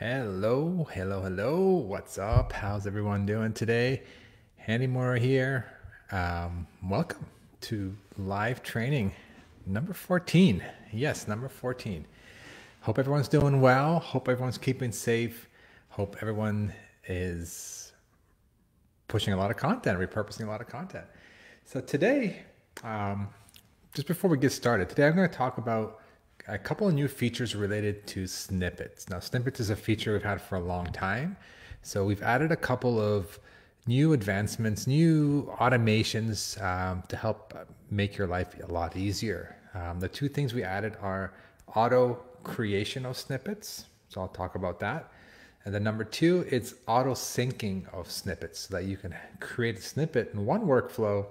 Hello, hello, hello. What's up? How's everyone doing today? Hani Mourra here. Um, welcome to live training number 14. Yes, number 14. Hope everyone's doing well. Hope everyone's keeping safe. Hope everyone is pushing a lot of content, repurposing a lot of content. So today, um, just before we get started, today I'm going to talk about a couple of new features related to snippets. Now, snippets is a feature we've had for a long time. So we've added a couple of new advancements, new automations um, to help make your life a lot easier. Um, the two things we added are auto creation of snippets. So I'll talk about that. And then number two, it's auto syncing of snippets so that you can create a snippet in one workflow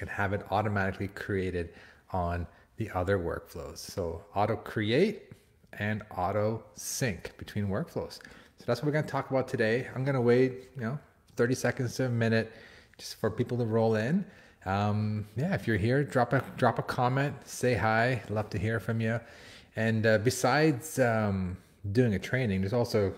and have it automatically created on the other workflows. So auto create and auto sync between workflows. So that's what we're going to talk about today. I'm going to wait, you know, 30 seconds to a minute just for people to roll in. Um, yeah, if you're here, drop a drop a comment, say hi. Love to hear from you. And uh, besides um, doing a training, there's also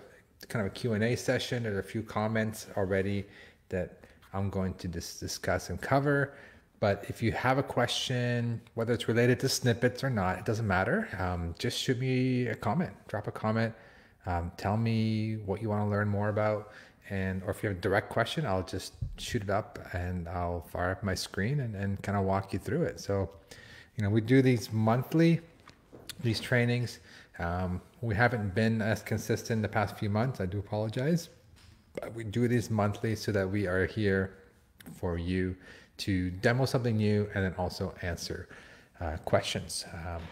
kind of a Q&A session. There's a few comments already that I'm going to dis- discuss and cover. But if you have a question, whether it's related to snippets or not, it doesn't matter. Um, just shoot me a comment, drop a comment, um, tell me what you want to learn more about, and or if you have a direct question, I'll just shoot it up and I'll fire up my screen and, and kind of walk you through it. So, you know, we do these monthly, these trainings. Um, we haven't been as consistent the past few months. I do apologize, but we do these monthly so that we are here for you to demo something new and then also answer uh, questions. Um,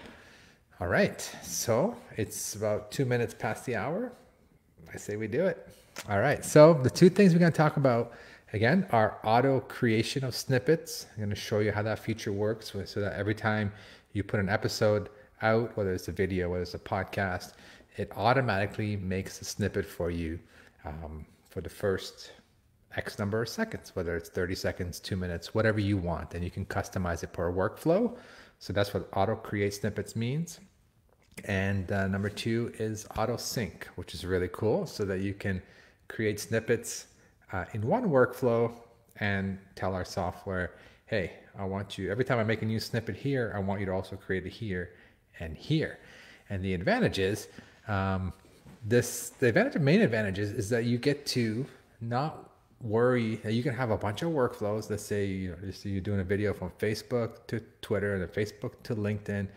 all right, so it's about two minutes past the hour. I say we do it. All right, so the two things we're going to talk about again are auto creation of snippets. I'm going to show you how that feature works so that every time you put an episode out, whether it's a video, whether it's a podcast, it automatically makes a snippet for you um, for the first X number of seconds, whether it's 30 seconds, two minutes, whatever you want. And you can customize it per workflow. So that's what auto create snippets means. And uh, number two is auto sync, which is really cool so that you can create snippets uh, in one workflow and tell our software, hey, I want you, every time I make a new snippet here, I want you to also create it here and here. And the advantage is, um, this, the advantage, main advantage is, is that you get to not worry that you can have a bunch of workflows. Let's say you know, you're doing a video from Facebook to Twitter and then Facebook to LinkedIn.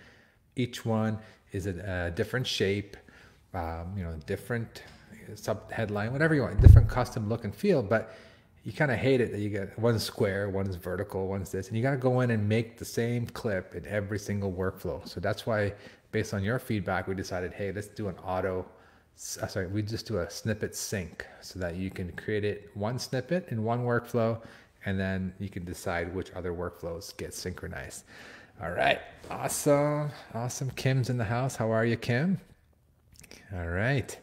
Each one is a, different shape, um, you know, different sub headline, whatever you want, different custom look and feel. But you kind of hate it that you get one's square, one's vertical, one's this, and you got to go in and make the same clip in every single workflow. So that's why, based on your feedback, we decided, hey, let's do an auto sorry, we just do a snippet sync so that you can create it one snippet in one workflow and then you can decide which other workflows get synchronized. All right, awesome, awesome. Kim's in the house. How are you, Kim? All right.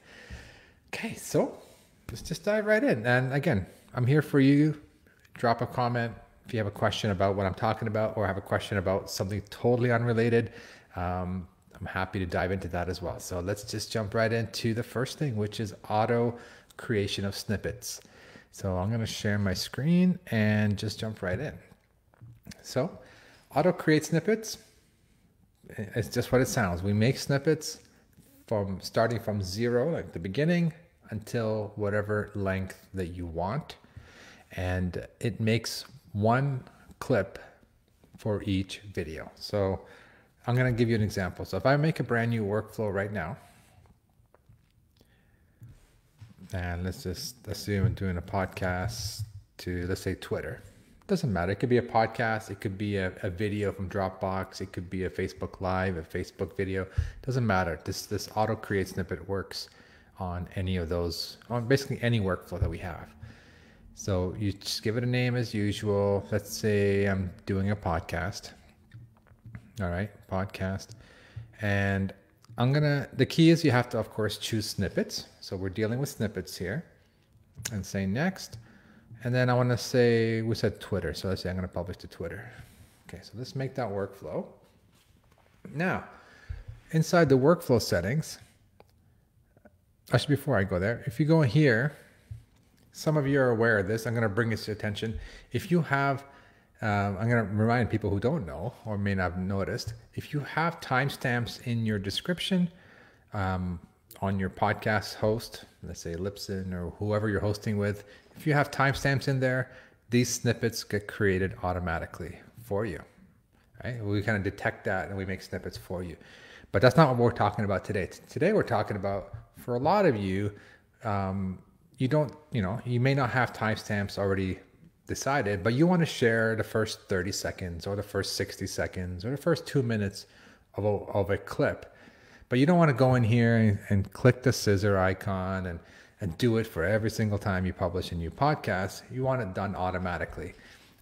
Okay, so let's just dive right in. And again, I'm here for you. Drop a comment if you have a question about what I'm talking about or have a question about something totally unrelated. Um, I'm happy to dive into that as well. So let's just jump right into the first thing, which is auto creation of snippets. So I'm going to share my screen and just jump right in. So auto create snippets. Eh, it's just what it sounds. We make snippets from starting from zero, like the beginning, until whatever length that you want. And it makes one clip for each video. So I'm going to give you an example. So if I make a brand new workflow right now, and let's just assume I'm doing a podcast to, let's say, Twitter. Doesn't matter. It could be a podcast. It could be a, a video from Dropbox. It could be a Facebook Live, a Facebook video. Doesn't matter. This this auto create snippet works on any of those, on basically any workflow that we have. So you just give it a name as usual. Let's say I'm doing a podcast. All right, podcast. And I'm gonna, the key is you have to, of course, choose snippets. So we're dealing with snippets here and say next. And then I wanna say, we said Twitter. So let's say I'm gonna publish to Twitter. Okay, so let's make that workflow. Now, inside the workflow settings, actually, before I go there, if you go here, some of you are aware of this. I'm to bring this to attention. If you have, um, I'm going to remind people who don't know or may not have noticed, if you have timestamps in your description um, on your podcast host, let's say Libsyn or whoever you're hosting with, if you have timestamps in there, these snippets get created automatically for you. Right? We kind of detect that and we make snippets for you. But that's not what we're talking about today. Today we're talking about for a lot of you, um, you don't, you know, you may not have timestamps already decided, but you want to share the first 30 seconds or the first 60 seconds or the first two minutes of a, of a clip. But you don't want to go in here and, and click the scissor icon and, and do it for every single time you publish a new podcast. You want it done automatically.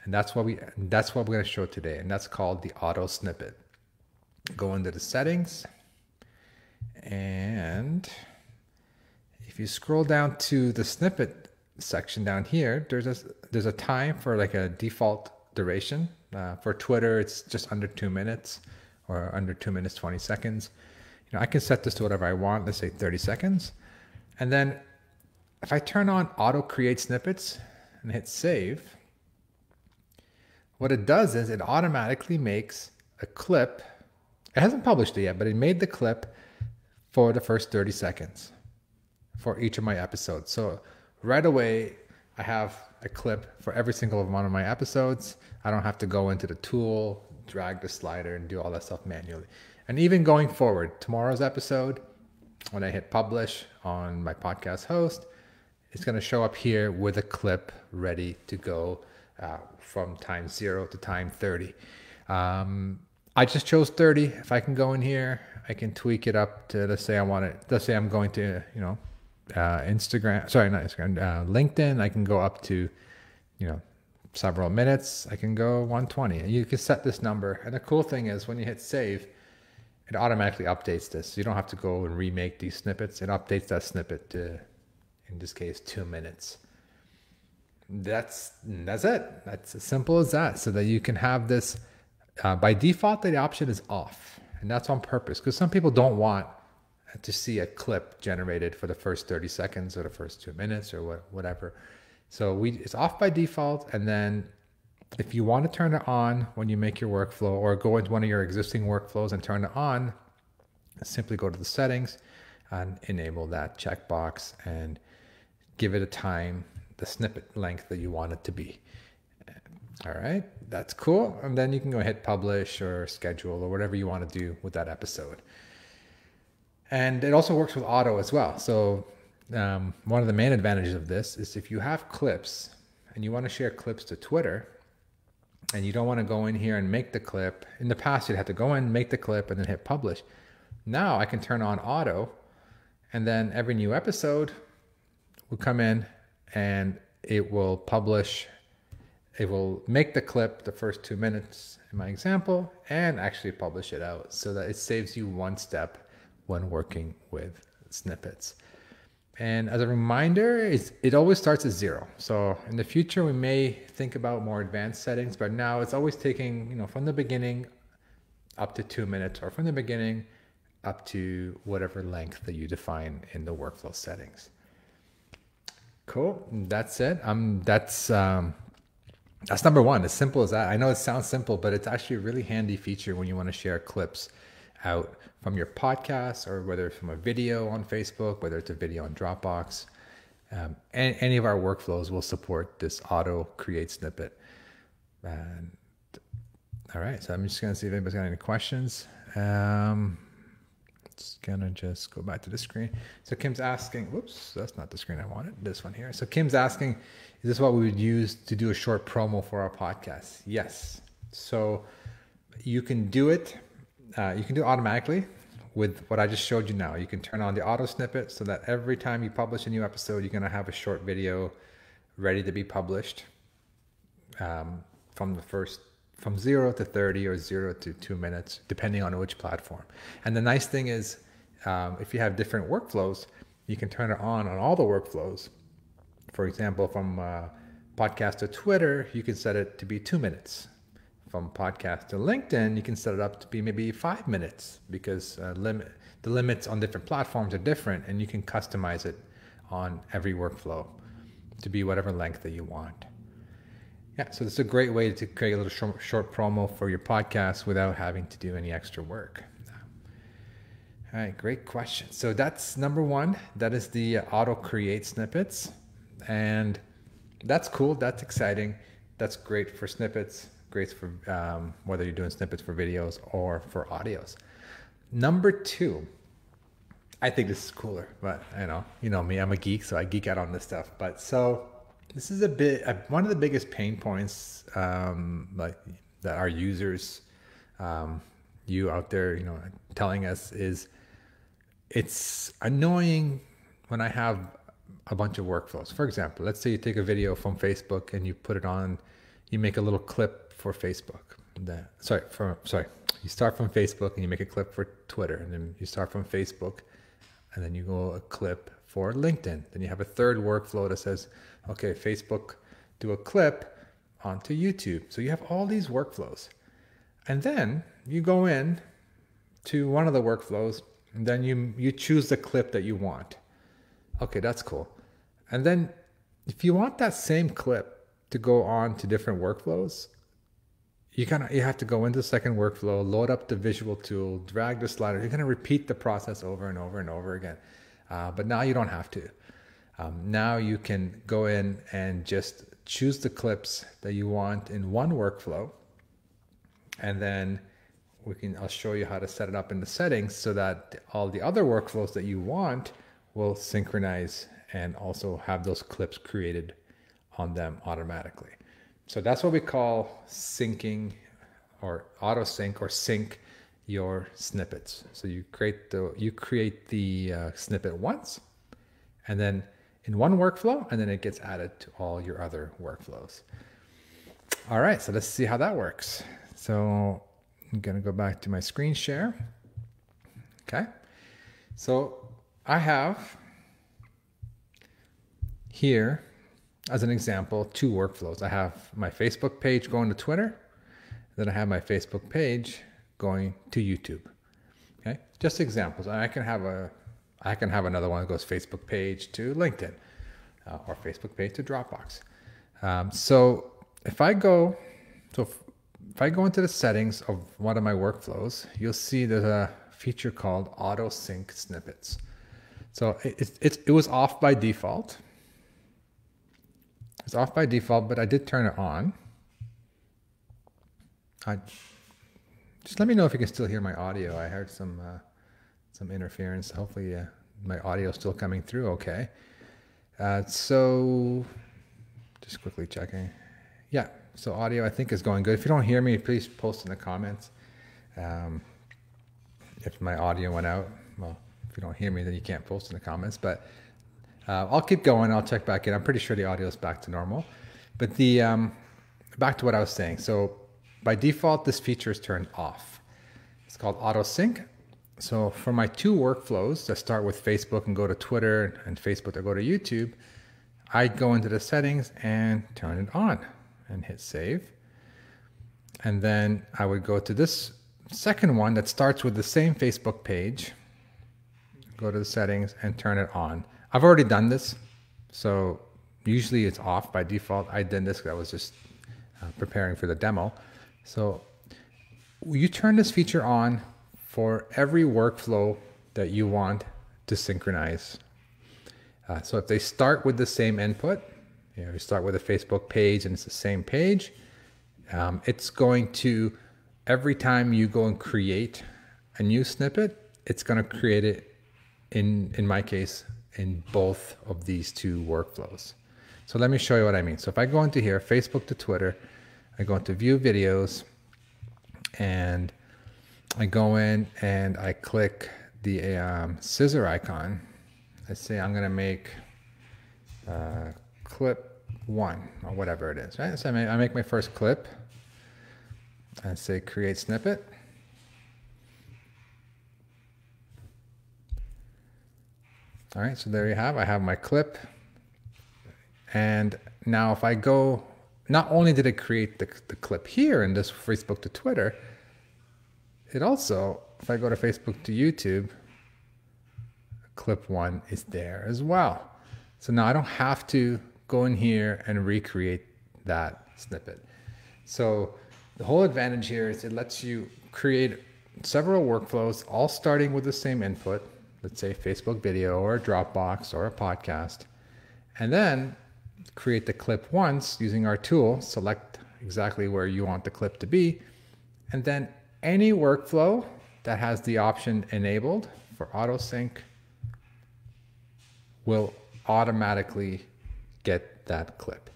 And that's what we that's what we're going to show today. And that's called the auto snippet. Go into the settings and if you scroll down to the snippet section down here, there's a there's a time for like a default duration. Uh, for Twitter, it's just under two minutes or under two minutes, 20 seconds. You know, I can set this to whatever I want, let's say 30 seconds. And then if I turn on auto create snippets and hit save, what it does is it automatically makes a clip. It hasn't published it yet, but it made the clip for the first 30 seconds for each of my episodes. So right away, I have a clip for every single one of my episodes. I don't have to go into the tool, drag the slider, and do all that stuff manually. And even going forward, tomorrow's episode, when I hit publish on my podcast host, it's going to show up here with a clip ready to go uh, from time zero to time 30. Um, I just chose 30. If I can go in here, I can tweak it up to, let's say I want it, let's say I'm going to, you know, uh, Instagram, sorry, not Instagram, uh, LinkedIn, I can go up to, you know, several minutes. I can go 120. And you can set this number. And the cool thing is when you hit save, it automatically updates this. You don't have to go and remake these snippets. It updates that snippet to, in this case, two minutes. That's that's it. That's as simple as that. So that you can have this. Uh, by default, the option is off, and that's on purpose because some people don't want to see a clip generated for the first 30 seconds or the first two minutes or what, whatever. So we it's off by default. And then if you want to turn it on when you make your workflow or go into one of your existing workflows and turn it on, simply go to the settings and enable that checkbox and give it a time, the snippet length that you want it to be. All right, that's cool. And then you can go hit publish or schedule or whatever you want to do with that episode. And it also works with auto as well. So um, one of the main advantages of this is if you have clips and you want to share clips to Twitter and you don't want to go in here and make the clip. In the past, you'd have to go in, make the clip, and then hit publish. Now I can turn on auto and then every new episode will come in and it will publish it will make the clip the first two minutes in my example and actually publish it out so that it saves you one step when working with snippets. And as a reminder, it always starts at zero. So in the future, we may think about more advanced settings, but now it's always taking, you know, from the beginning up to two minutes or from the beginning up to whatever length that you define in the workflow settings. Cool. That's it. Um, that's, um, that's number one. As simple as that. I know it sounds simple, but it's actually a really handy feature when you want to share clips out from your podcast or whether it's from a video on Facebook, whether it's a video on Dropbox. Um, any, any of our workflows will support this auto create snippet. And all right, so I'm just to see if anybody's got any questions. Um, it's gonna just go back to the screen. So Kim's asking, whoops, that's not the screen I wanted. This one here. So Kim's asking, is this what we would use to do a short promo for our podcast? Yes. So you can do it uh, you can do it automatically with what I just showed you now. You can turn on the auto snippet so that every time you publish a new episode, you're to have a short video ready to be published um, from the first from zero to 30 or zero to two minutes, depending on which platform. And the nice thing is, um, if you have different workflows, you can turn it on on all the workflows. For example, from uh, podcast to Twitter, you can set it to be two minutes from podcast to LinkedIn, you can set it up to be maybe five minutes because uh, limit the limits on different platforms are different and you can customize it on every workflow to be whatever length that you want. Yeah, so it's a great way to create a little short, short promo for your podcast without having to do any extra work. All right, great question. So that's number one. That is the auto create snippets. And that's cool. That's exciting. That's great for snippets, great for um, whether you're doing snippets for videos or for audios. Number two, I think this is cooler, but you know, you know me, I'm a geek, so I geek out on this stuff. But so this is a bit uh, one of the biggest pain points, um, like that our users, um, you out there, you know, telling us is it's annoying when I have a bunch of workflows. For example, let's say you take a video from Facebook and you put it on, you make a little clip for Facebook. That, sorry, for, sorry, you start from Facebook and you make a clip for Twitter, and then you start from Facebook, and then you go a clip for LinkedIn. Then you have a third workflow that says, okay, Facebook, do a clip onto YouTube. So you have all these workflows, and then you go in to one of the workflows, and then you you choose the clip that you want. Okay, that's cool. And then if you want that same clip to go on to different workflows, you kind of you have to go into the second workflow, load up the visual tool, drag the slider. You're going to repeat the process over and over and over again. Uh, but now you don't have to. Um, now you can go in and just choose the clips that you want in one workflow, and then we can. I'll show you how to set it up in the settings so that all the other workflows that you want will synchronize and also have those clips created on them automatically. So that's what we call syncing or auto sync or sync your snippets. So you create the you create the uh, snippet once, and then in one workflow, and then it gets added to all your other workflows. All right, so let's see how that works. So I'm gonna go back to my screen share. Okay, so I have here, as an example, two workflows. I have my Facebook page going to Twitter, then I have my Facebook page going to YouTube. Okay, just examples. I can have a, I can have another one that goes Facebook page to LinkedIn, uh, or Facebook page to Dropbox. Um, so if I go, so if, if I go into the settings of one of my workflows, you'll see there's a feature called auto sync snippets. So it, it, it, it was off by default. It's off by default, but I did turn it on. I just let me know if you can still hear my audio. I heard some uh, some interference. Hopefully, uh, my audio is still coming through okay. Uh, so, just quickly checking. Yeah, so audio I think is going good. If you don't hear me, please post in the comments. Um, if my audio went out, well, if you don't hear me, then you can't post in the comments. But uh, I'll keep going. I'll check back in. I'm pretty sure the audio is back to normal. But the um, back to what I was saying. So by default, this feature is turned off. It's called auto sync. So for my two workflows that start with Facebook and go to Twitter and Facebook that go to YouTube, I go into the settings and turn it on and hit save. And then I would go to this second one that starts with the same Facebook page, go to the settings and turn it on. I've already done this, so usually it's off by default. I did this because I was just uh, preparing for the demo. So you turn this feature on for every workflow that you want to synchronize. Uh, so if they start with the same input, you know, you start with a Facebook page and it's the same page, um, it's going to, every time you go and create a new snippet, it's going to create it in, in my case, in both of these two workflows. So let me show you what I mean. So if I go into here, Facebook to Twitter, I go into view videos and I go in and I click the um, scissor icon. Let's say I'm gonna make uh, clip one or whatever it is, right? So I make, my first clip. I say create snippet. All right, so there you have, I have my clip. And now if I go, not only did it create the, the clip here in this Facebook to Twitter, it also, if I go to Facebook to YouTube, clip one is there as well. So now I don't have to go in here and recreate that snippet. So the whole advantage here is it lets you create several workflows, all starting with the same input, let's say Facebook video or a Dropbox or a podcast, and then create the clip once using our tool, select exactly where you want the clip to be, and then any workflow that has the option enabled for auto sync will automatically get that clip.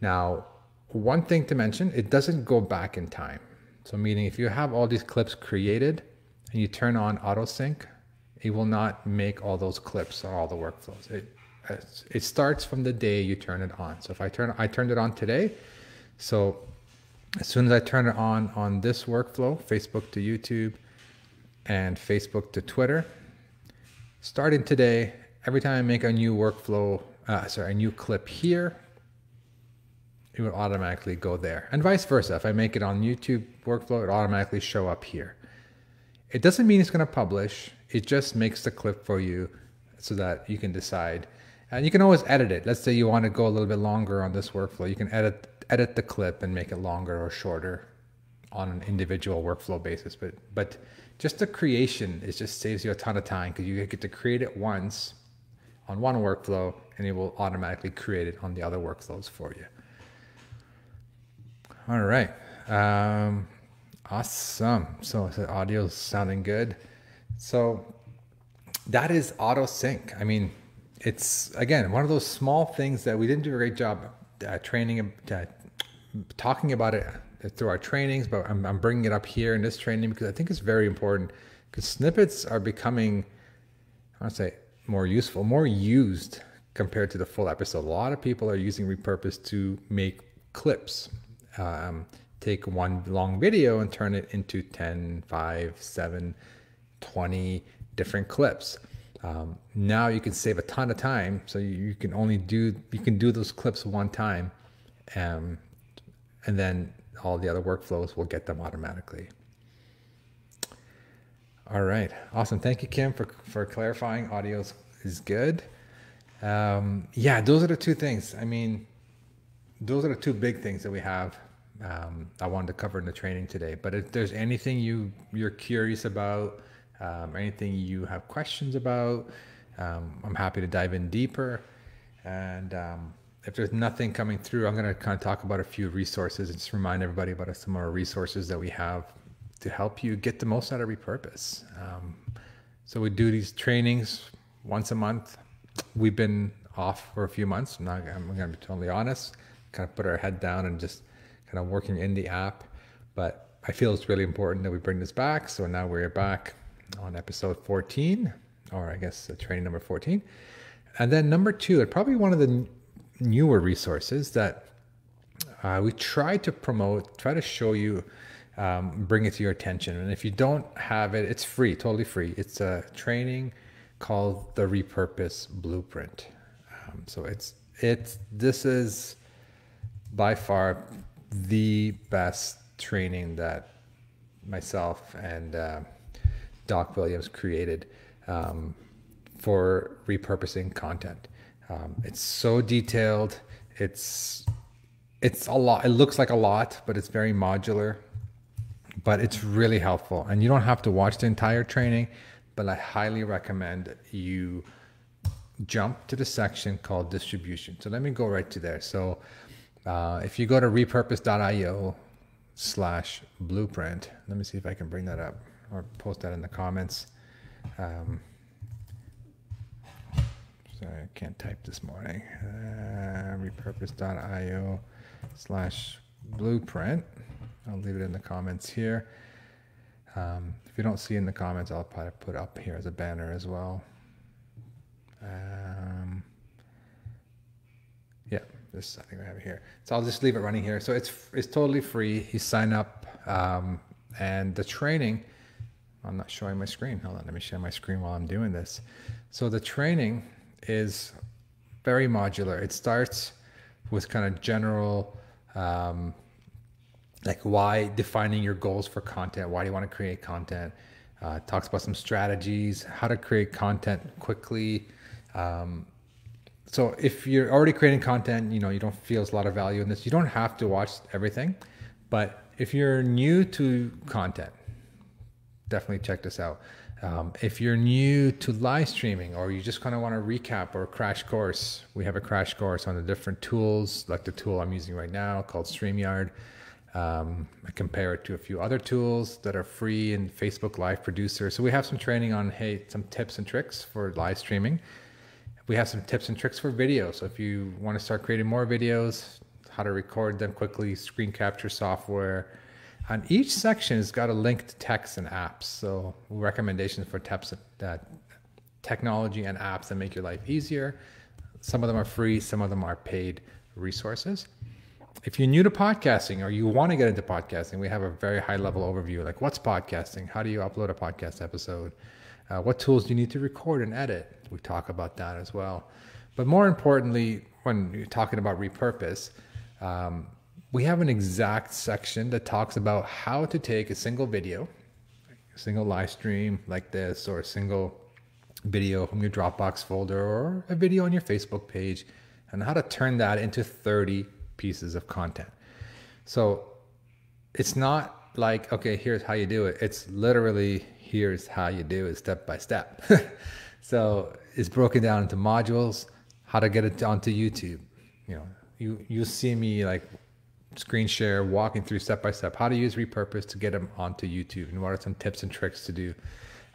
Now, one thing to mention, it doesn't go back in time. So meaning if you have all these clips created and you turn on auto sync, it will not make all those clips or all the workflows. It, it starts from the day you turn it on. So if I turn, I turned it on today. So as soon as I turn it on on this workflow, Facebook to YouTube and Facebook to Twitter, starting today, every time I make a new workflow, uh, sorry, a new clip here, it will automatically go there. And vice versa. If I make it on YouTube workflow, it automatically show up here. It doesn't mean it's going to publish. It just makes the clip for you so that you can decide. And you can always edit it. Let's say you want to go a little bit longer on this workflow. You can edit edit the clip and make it longer or shorter on an individual workflow basis. But but just the creation it just saves you a ton of time because you get to create it once on one workflow and it will automatically create it on the other workflows for you. All right. Um, awesome. So the audio is sounding good. So that is auto sync. I mean, it's again one of those small things that we didn't do a great job uh, training, uh, talking about it through our trainings, but I'm, I'm bringing it up here in this training because I think it's very important because snippets are becoming, I want to say, more useful, more used compared to the full episode. A lot of people are using repurpose to make clips um, take one long video and turn it into 10, 5, 7, 20 different clips. Um, now you can save a ton of time. So you, can only do, you can do those clips one time. Um, and then all the other workflows will get them automatically. All right. Awesome. Thank you, Kim, for, for clarifying audio is good. Um, yeah, those are the two things. I mean, those are the two big things that we have. Um, I wanted to cover in the training today. But if there's anything you you're curious about, um, anything you have questions about, um, I'm happy to dive in deeper. And um, if there's nothing coming through, I'm going to kind of talk about a few resources and just remind everybody about some of our resources that we have to help you get the most out of repurpose. Um, so we do these trainings once a month. We've been off for a few months. I'm, not, I'm going to be totally honest kind of put our head down and just kind of working in the app. But I feel it's really important that we bring this back. So now we're back on episode 14, or I guess training number 14. And then number two, and probably one of the newer resources that uh, we try to promote, try to show you, um, bring it to your attention. And if you don't have it, it's free, totally free. It's a training called the Repurpose Blueprint. Um, so it's it's this is by far the best training that myself and uh, Doc Williams created um, for repurposing content. Um, it's so detailed. It's it's a lot. It looks like a lot, but it's very modular. But it's really helpful, and you don't have to watch the entire training. But I highly recommend you jump to the section called distribution. So let me go right to there. So uh, if you go to repurpose.io slash blueprint, let me see if I can bring that up or post that in the comments. Um, sorry, I can't type this morning. Uh, repurpose.io slash blueprint. I'll leave it in the comments here. Um, if you don't see in the comments, I'll probably put up here as a banner as well. Um, yeah, this I think I have it here. So I'll just leave it running here. So it's it's totally free. You sign up, um, and the training. I'm not showing my screen. Hold on, let me share my screen while I'm doing this. So the training is very modular. It starts with kind of general, um, like why defining your goals for content. Why do you want to create content? Uh, talks about some strategies, how to create content quickly. Um, so if you're already creating content, you know you don't feel a lot of value in this. You don't have to watch everything, but if you're new to content, definitely check this out. Um, if you're new to live streaming or you just kind of want to recap or crash course, we have a crash course on the different tools, like the tool I'm using right now called StreamYard. Um, I compare it to a few other tools that are free in Facebook Live Producer. So we have some training on hey some tips and tricks for live streaming. We have some tips and tricks for video. So if you want to start creating more videos, how to record them quickly, screen capture software, and each section it's got a link to text and apps. So recommendations for tips, uh, technology and apps that make your life easier. Some of them are free, some of them are paid resources. If you're new to podcasting or you want to get into podcasting, we have a very high level overview like what's podcasting? How do you upload a podcast episode? Uh, what tools do you need to record and edit? We talk about that as well. But more importantly, when you're talking about repurpose, um, we have an exact section that talks about how to take a single video, a single live stream like this, or a single video from your Dropbox folder, or a video on your Facebook page, and how to turn that into 30 pieces of content. So it's not like, okay, here's how you do it. It's literally, here's how you do it step by step. so it's broken down into modules, how to get it onto YouTube. You know, you you see me like screen share, walking through step by step how to use repurpose to get them onto YouTube and what are some tips and tricks to do,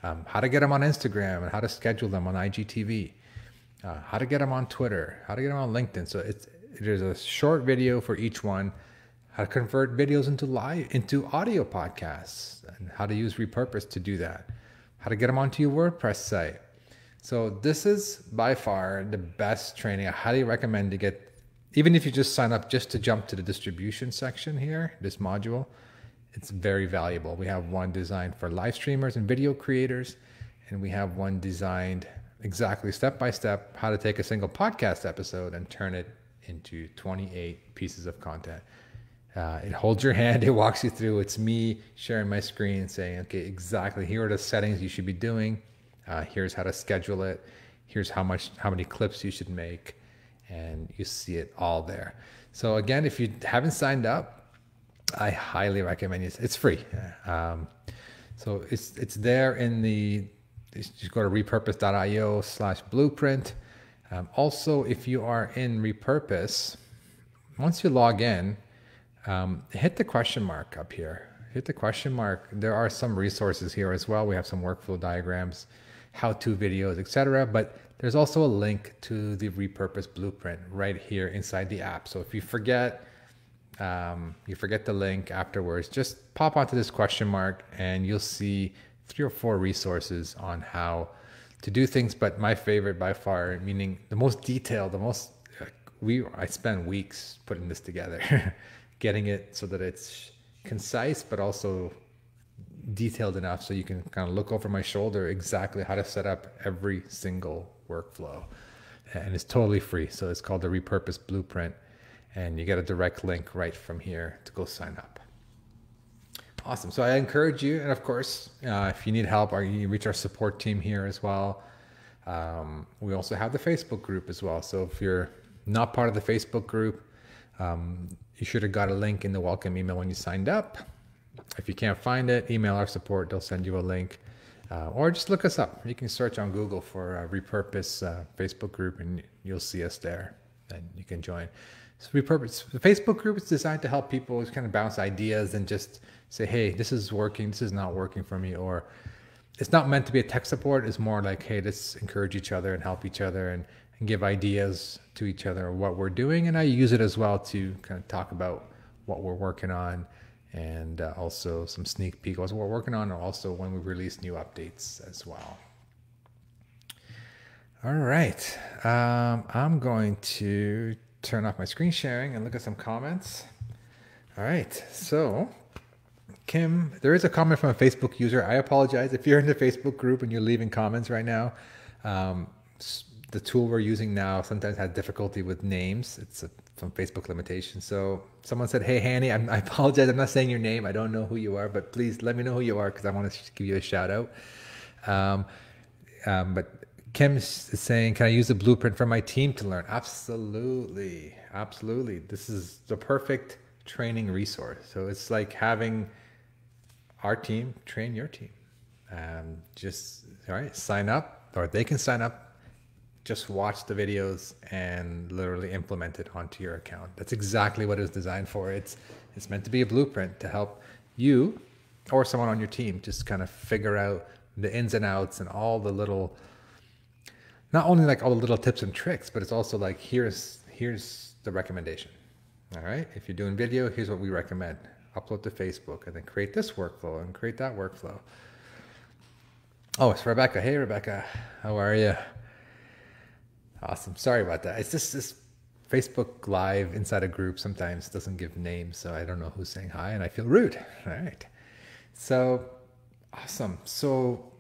um, how to get them on Instagram and how to schedule them on IGTV, uh, how to get them on Twitter, how to get them on LinkedIn. So it's there's a short video for each one, how to convert videos into live into audio podcasts and how to use repurpose to do that, how to get them onto your WordPress site. So this is by far the best training. I highly recommend to get even if you just sign up just to jump to the distribution section here, this module, it's very valuable. We have one designed for live streamers and video creators, and we have one designed exactly step by step how to take a single podcast episode and turn it into 28 pieces of content. Uh, it holds your hand, it walks you through. It's me sharing my screen saying, okay, exactly here are the settings you should be doing. Uh, here's how to schedule it. Here's how much, how many clips you should make and you see it all there. So again, if you haven't signed up, I highly recommend it. It's free. Um, so it's it's there in the just go to repurpose.io slash blueprint. Um, also, if you are in repurpose, once you log in, um, hit the question mark up here. Hit the question mark. There are some resources here as well. We have some workflow diagrams, how-to videos, etc. But there's also a link to the repurpose blueprint right here inside the app. So if you forget, um, you forget the link afterwards, just pop onto this question mark and you'll see three or four resources on how to do things. But my favorite by far, meaning the most detailed, the most we I spent weeks putting this together, getting it so that it's concise but also detailed enough so you can kind of look over my shoulder exactly how to set up every single workflow. And it's totally free. So it's called the Repurpose Blueprint. And you get a direct link right from here to go sign up. Awesome. So I encourage you, and of course, uh, if you need help, you reach our support team here as well. Um, we also have the Facebook group as well. So if you're not part of the Facebook group, um, you should have got a link in the welcome email when you signed up. If you can't find it, email our support. They'll send you a link. Uh, or just look us up. You can search on Google for a Repurpose uh, Facebook group and you'll see us there and you can join. So Repurpose, the Facebook group is designed to help people just kind of bounce ideas and just say, hey, this is working, this is not working for me. Or it's not meant to be a tech support. It's more like, hey, let's encourage each other and help each other and, and give ideas to each other of what we're doing. And I use it as well to kind of talk about what we're working on and uh, also some sneak peek what we're working on and also when we release new updates as well. All right um, i'm going to turn off my screen sharing and look at some comments. All right so kim there is a comment from a facebook user. I apologize. If you're in the facebook group and you're leaving comments right now um, the tool we're using now sometimes has difficulty with names. It's a, from Facebook limitation. So someone said, "Hey, Hani, I'm, I apologize. I'm not saying your name. I don't know who you are, but please let me know who you are because I want to give you a shout out." Um, um, but Kim is saying, "Can I use the blueprint for my team to learn?" Absolutely, absolutely. This is the perfect training resource. So it's like having our team train your team. Um, just all right, sign up, or they can sign up just watch the videos and literally implement it onto your account. That's exactly what it was designed for. It's it's meant to be a blueprint to help you or someone on your team just kind of figure out the ins and outs and all the little not only like all the little tips and tricks, but it's also like here's here's the recommendation. All right? If you're doing video, here's what we recommend. Upload to Facebook and then create this workflow and create that workflow. Oh, it's Rebecca. Hey Rebecca. How are you? Awesome. Sorry about that. It's just this Facebook Live inside a group sometimes doesn't give names, so I don't know who's saying hi, and I feel rude. All right. So awesome. So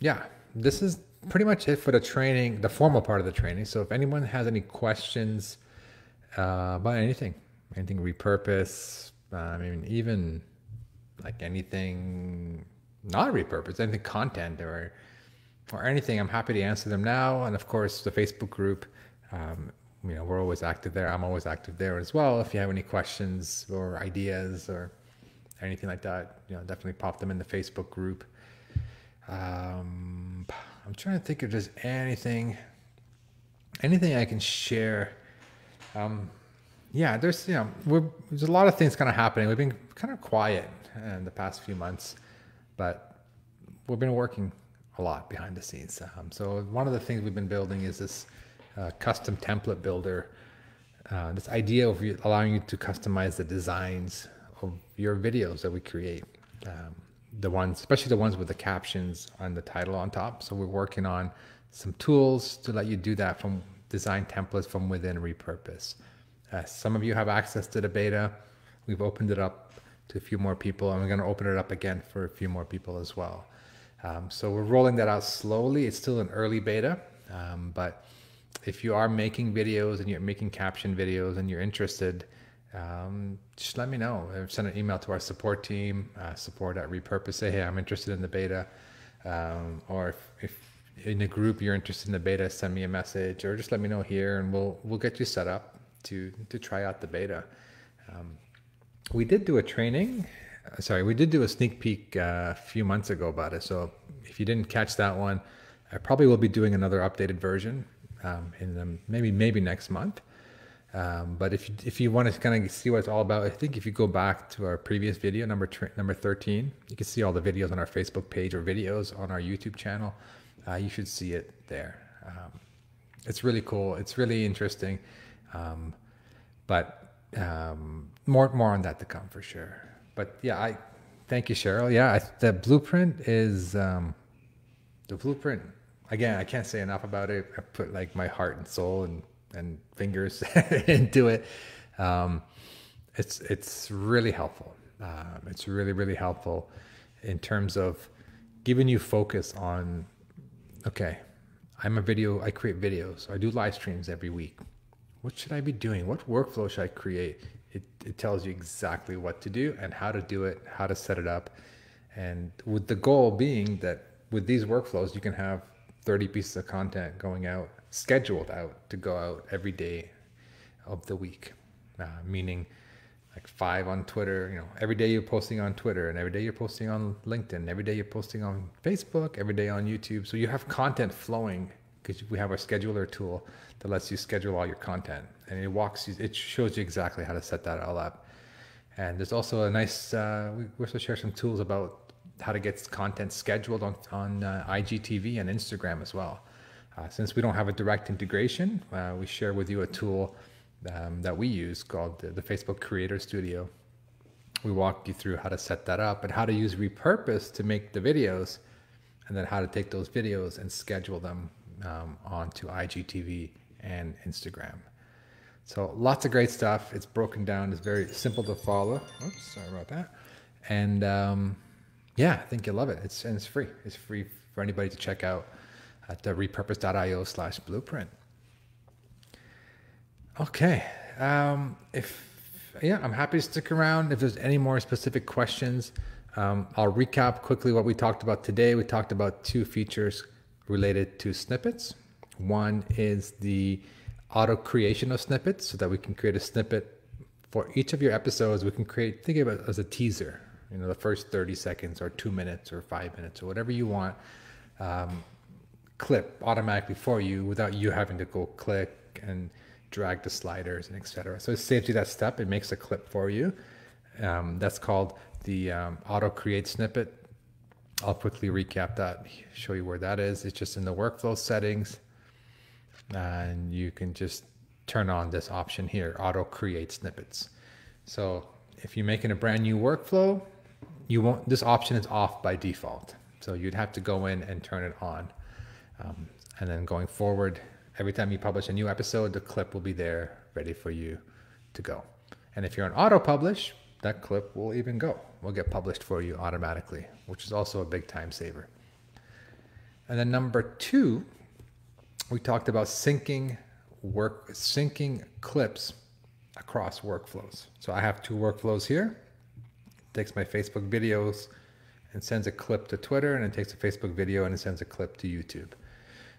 yeah, this is pretty much it for the training, the formal part of the training. So if anyone has any questions uh, about anything, anything repurpose, uh, I mean, even like anything not repurpose, anything content or or anything, I'm happy to answer them now. And of course, the Facebook group, um, you know, we're always active there. I'm always active there as well. If you have any questions or ideas or anything like that, you know, definitely pop them in the Facebook group. Um, I'm trying to think if there's anything, anything I can share. Um, yeah, there's you know, there's a lot of things kind of happening. We've been kind of quiet in the past few months, but we've been working a lot behind the scenes. Um, so one of the things we've been building is this uh, custom template builder. Uh, this idea of allowing you to customize the designs of your videos that we create. Um, the ones, especially the ones with the captions and the title on top. So we're working on some tools to let you do that from design templates from within Repurpose. Uh, some of you have access to the beta. We've opened it up to a few more people, and we're going to open it up again for a few more people as well. Um, so we're rolling that out slowly. It's still an early beta, um, but if you are making videos and you're making caption videos and you're interested, um, just let me know. Send an email to our support team, uh, support at Repurpose. Say, hey, I'm interested in the beta. Um, or if, if in a group you're interested in the beta, send me a message or just let me know here, and we'll we'll get you set up to to try out the beta. Um, we did do a training sorry, we did do a sneak peek uh, a few months ago about it. So if you didn't catch that one, I probably will be doing another updated version um, in the, maybe maybe next month. Um, but if you, if you want to kind of see what it's all about, I think if you go back to our previous video number number 13, you can see all the videos on our Facebook page or videos on our YouTube channel. Uh, you should see it there. Um, it's really cool. It's really interesting. Um, but um, more more on that to come for sure but yeah, I thank you, Cheryl. Yeah, I, the blueprint is um, the blueprint. Again, I can't say enough about it. I put like my heart and soul and and fingers into it. Um, it's it's really helpful. Um, it's really really helpful in terms of giving you focus on. Okay, I'm a video. I create videos. I do live streams every week. What should I be doing? What workflow should I create? It, it tells you exactly what to do and how to do it, how to set it up. And with the goal being that with these workflows, you can have 30 pieces of content going out, scheduled out to go out every day of the week, uh, meaning like five on Twitter. You know, every day you're posting on Twitter, and every day you're posting on LinkedIn, every day you're posting on Facebook, every day on YouTube. So you have content flowing because we have our scheduler tool that lets you schedule all your content and it walks you, it shows you exactly how to set that all up. And there's also a nice, uh, we also share some tools about how to get content scheduled on, on uh, IGTV and Instagram as well. Uh, since we don't have a direct integration, uh, we share with you a tool um, that we use called the, the Facebook Creator Studio. We walk you through how to set that up and how to use repurpose to make the videos, and then how to take those videos and schedule them um, onto IGTV and Instagram. So lots of great stuff. It's broken down. It's very simple to follow. Oops, sorry about that. And um, yeah, I think you'll love it. It's and it's free. It's free for anybody to check out. at the repurpose.io slash blueprint. Okay. Um, if yeah, I'm happy to stick around. If there's any more specific questions, um, I'll recap quickly what we talked about today. We talked about two features related to snippets. One is the auto creation of snippets so that we can create a snippet for each of your episodes. We can create, think of it as a teaser, you know, the first 30 seconds or two minutes or five minutes or whatever you want. Um, clip automatically for you without you having to go click and drag the sliders and etc. So it saves you that step. It makes a clip for you. Um, that's called the um, auto create snippet. I'll quickly recap that, show you where that is. It's just in the workflow settings, and you can just turn on this option here, auto create snippets. So if you're making a brand new workflow, you won't. This option is off by default, so you'd have to go in and turn it on. Um, and then going forward, every time you publish a new episode, the clip will be there ready for you to go. And if you're on auto publish, that clip will even go, will get published for you automatically, which is also a big time saver. And then number two, we talked about syncing work, syncing clips across workflows. So I have two workflows here. It takes my Facebook videos and sends a clip to Twitter, and it takes a Facebook video and it sends a clip to YouTube.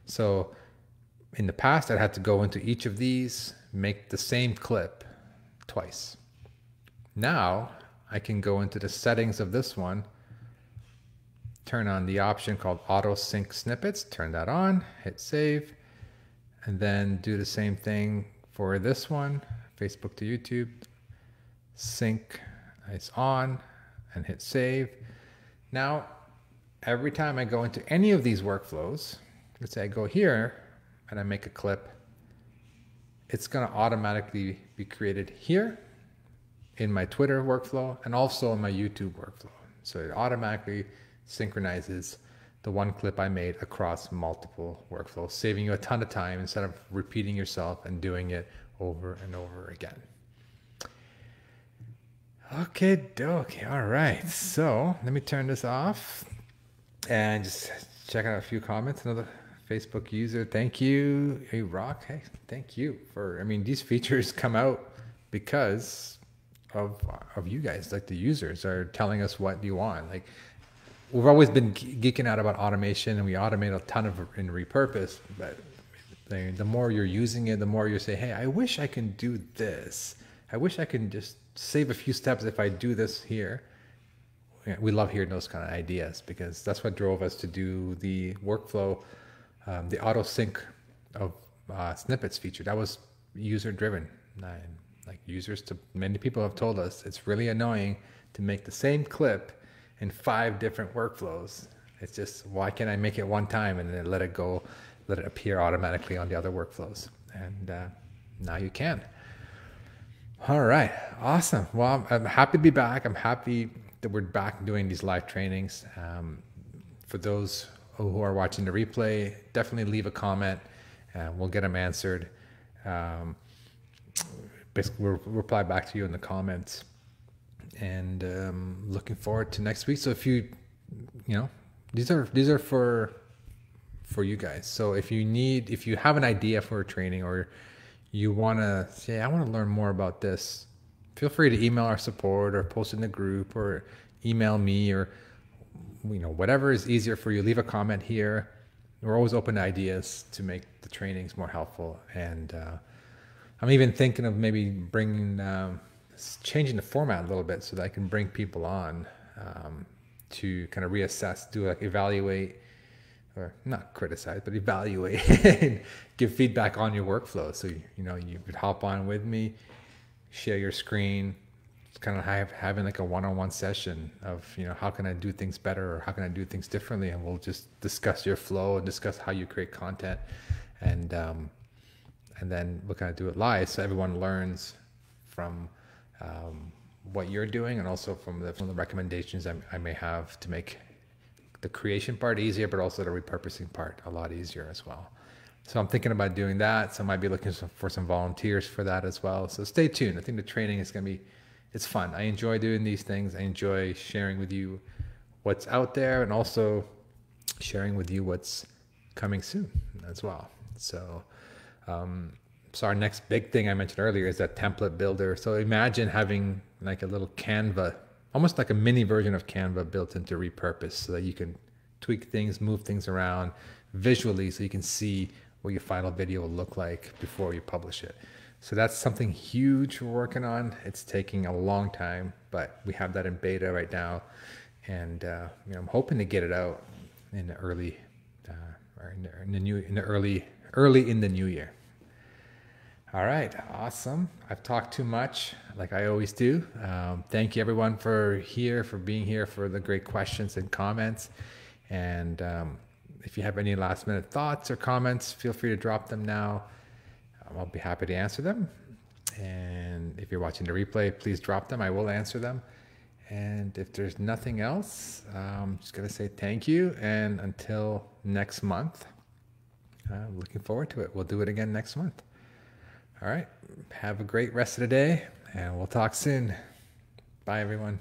So in the past, I had to go into each of these, make the same clip twice. Now I can go into the settings of this one, turn on the option called auto sync snippets, turn that on, hit save, and then do the same thing for this one, Facebook to YouTube, sync is on and hit save. Now, every time I go into any of these workflows, let's say I go here and I make a clip, it's going to automatically be created here in my Twitter workflow and also in my YouTube workflow. So it automatically synchronizes the one clip I made across multiple workflows, saving you a ton of time instead of repeating yourself and doing it over and over again. Okay, dokie. All right. So let me turn this off and just check out a few comments. Another Facebook user, thank you. Hey, Rock, hey, thank you for. I mean, these features come out because of of you guys, like the users are telling us what you want. Like we've always been geeking out about automation, and we automate a ton of and repurpose. But the, more you're using it, the more you say, "Hey, I wish I can do this. I wish I can just save a few steps if I do this here." We love hearing those kind of ideas because that's what drove us to do the workflow um, the auto sync of uh, snippets feature that was user driven. Like users to many people have told us it's really annoying to make the same clip in five different workflows. It's just why can't I make it one time and then let it go, let it appear automatically on the other workflows? And uh, now you can. All right, awesome. Well, I'm, I'm, happy to be back. I'm happy that we're back doing these live trainings. Um, for those who are watching the replay, definitely leave a comment. We'll get them answered. Um, basically, we'll reply back to you in the comments. And um, looking forward to next week. So if you, you know, these are these are for for you guys. So if you need, if you have an idea for a training or you want to say, I want to learn more about this, feel free to email our support or post in the group or email me or you know, whatever is easier for you, leave a comment here. We're always open to ideas to make the trainings more helpful. And uh, I'm even thinking of maybe bringing, um, changing the format a little bit so that I can bring people on um, to kind of reassess, do like evaluate, or not criticize, but evaluate and give feedback on your workflow. So, you know, you could hop on with me, share your screen, kind of have, having like a one-on-one session of you know how can I do things better or how can I do things differently, and we'll just discuss your flow and discuss how you create content, and um, and then we'll kind of do it live so everyone learns from um, what you're doing and also from the from the recommendations I, I may have to make the creation part easier, but also the repurposing part a lot easier as well. So I'm thinking about doing that. So I might be looking for some volunteers for that as well. So stay tuned. I think the training is going to be it's fun. I enjoy doing these things. I enjoy sharing with you what's out there and also sharing with you what's coming soon as well. So, um, so our next big thing I mentioned earlier is that template builder. So imagine having like a little Canva, almost like a mini version of Canva built into repurpose so that you can tweak things, move things around visually so you can see what your final video will look like before you publish it. So that's something huge we're working on. It's taking a long time, but we have that in beta right now. And uh, you know, I'm hoping to get it out in the early, uh, or in the, in the new, in the early, early in the new year. All right, awesome. I've talked too much, like I always do. Um, thank you everyone for here, for being here, for the great questions and comments. And um, if you have any last minute thoughts or comments, feel free to drop them now. Um, I'll be happy to answer them. And if you're watching the replay, please drop them. I will answer them. And if there's nothing else, I'm just going to say thank you. And until next month, uh, looking forward to it. We'll do it again next month. All right. Have a great rest of the day, and we'll talk soon. Bye, everyone.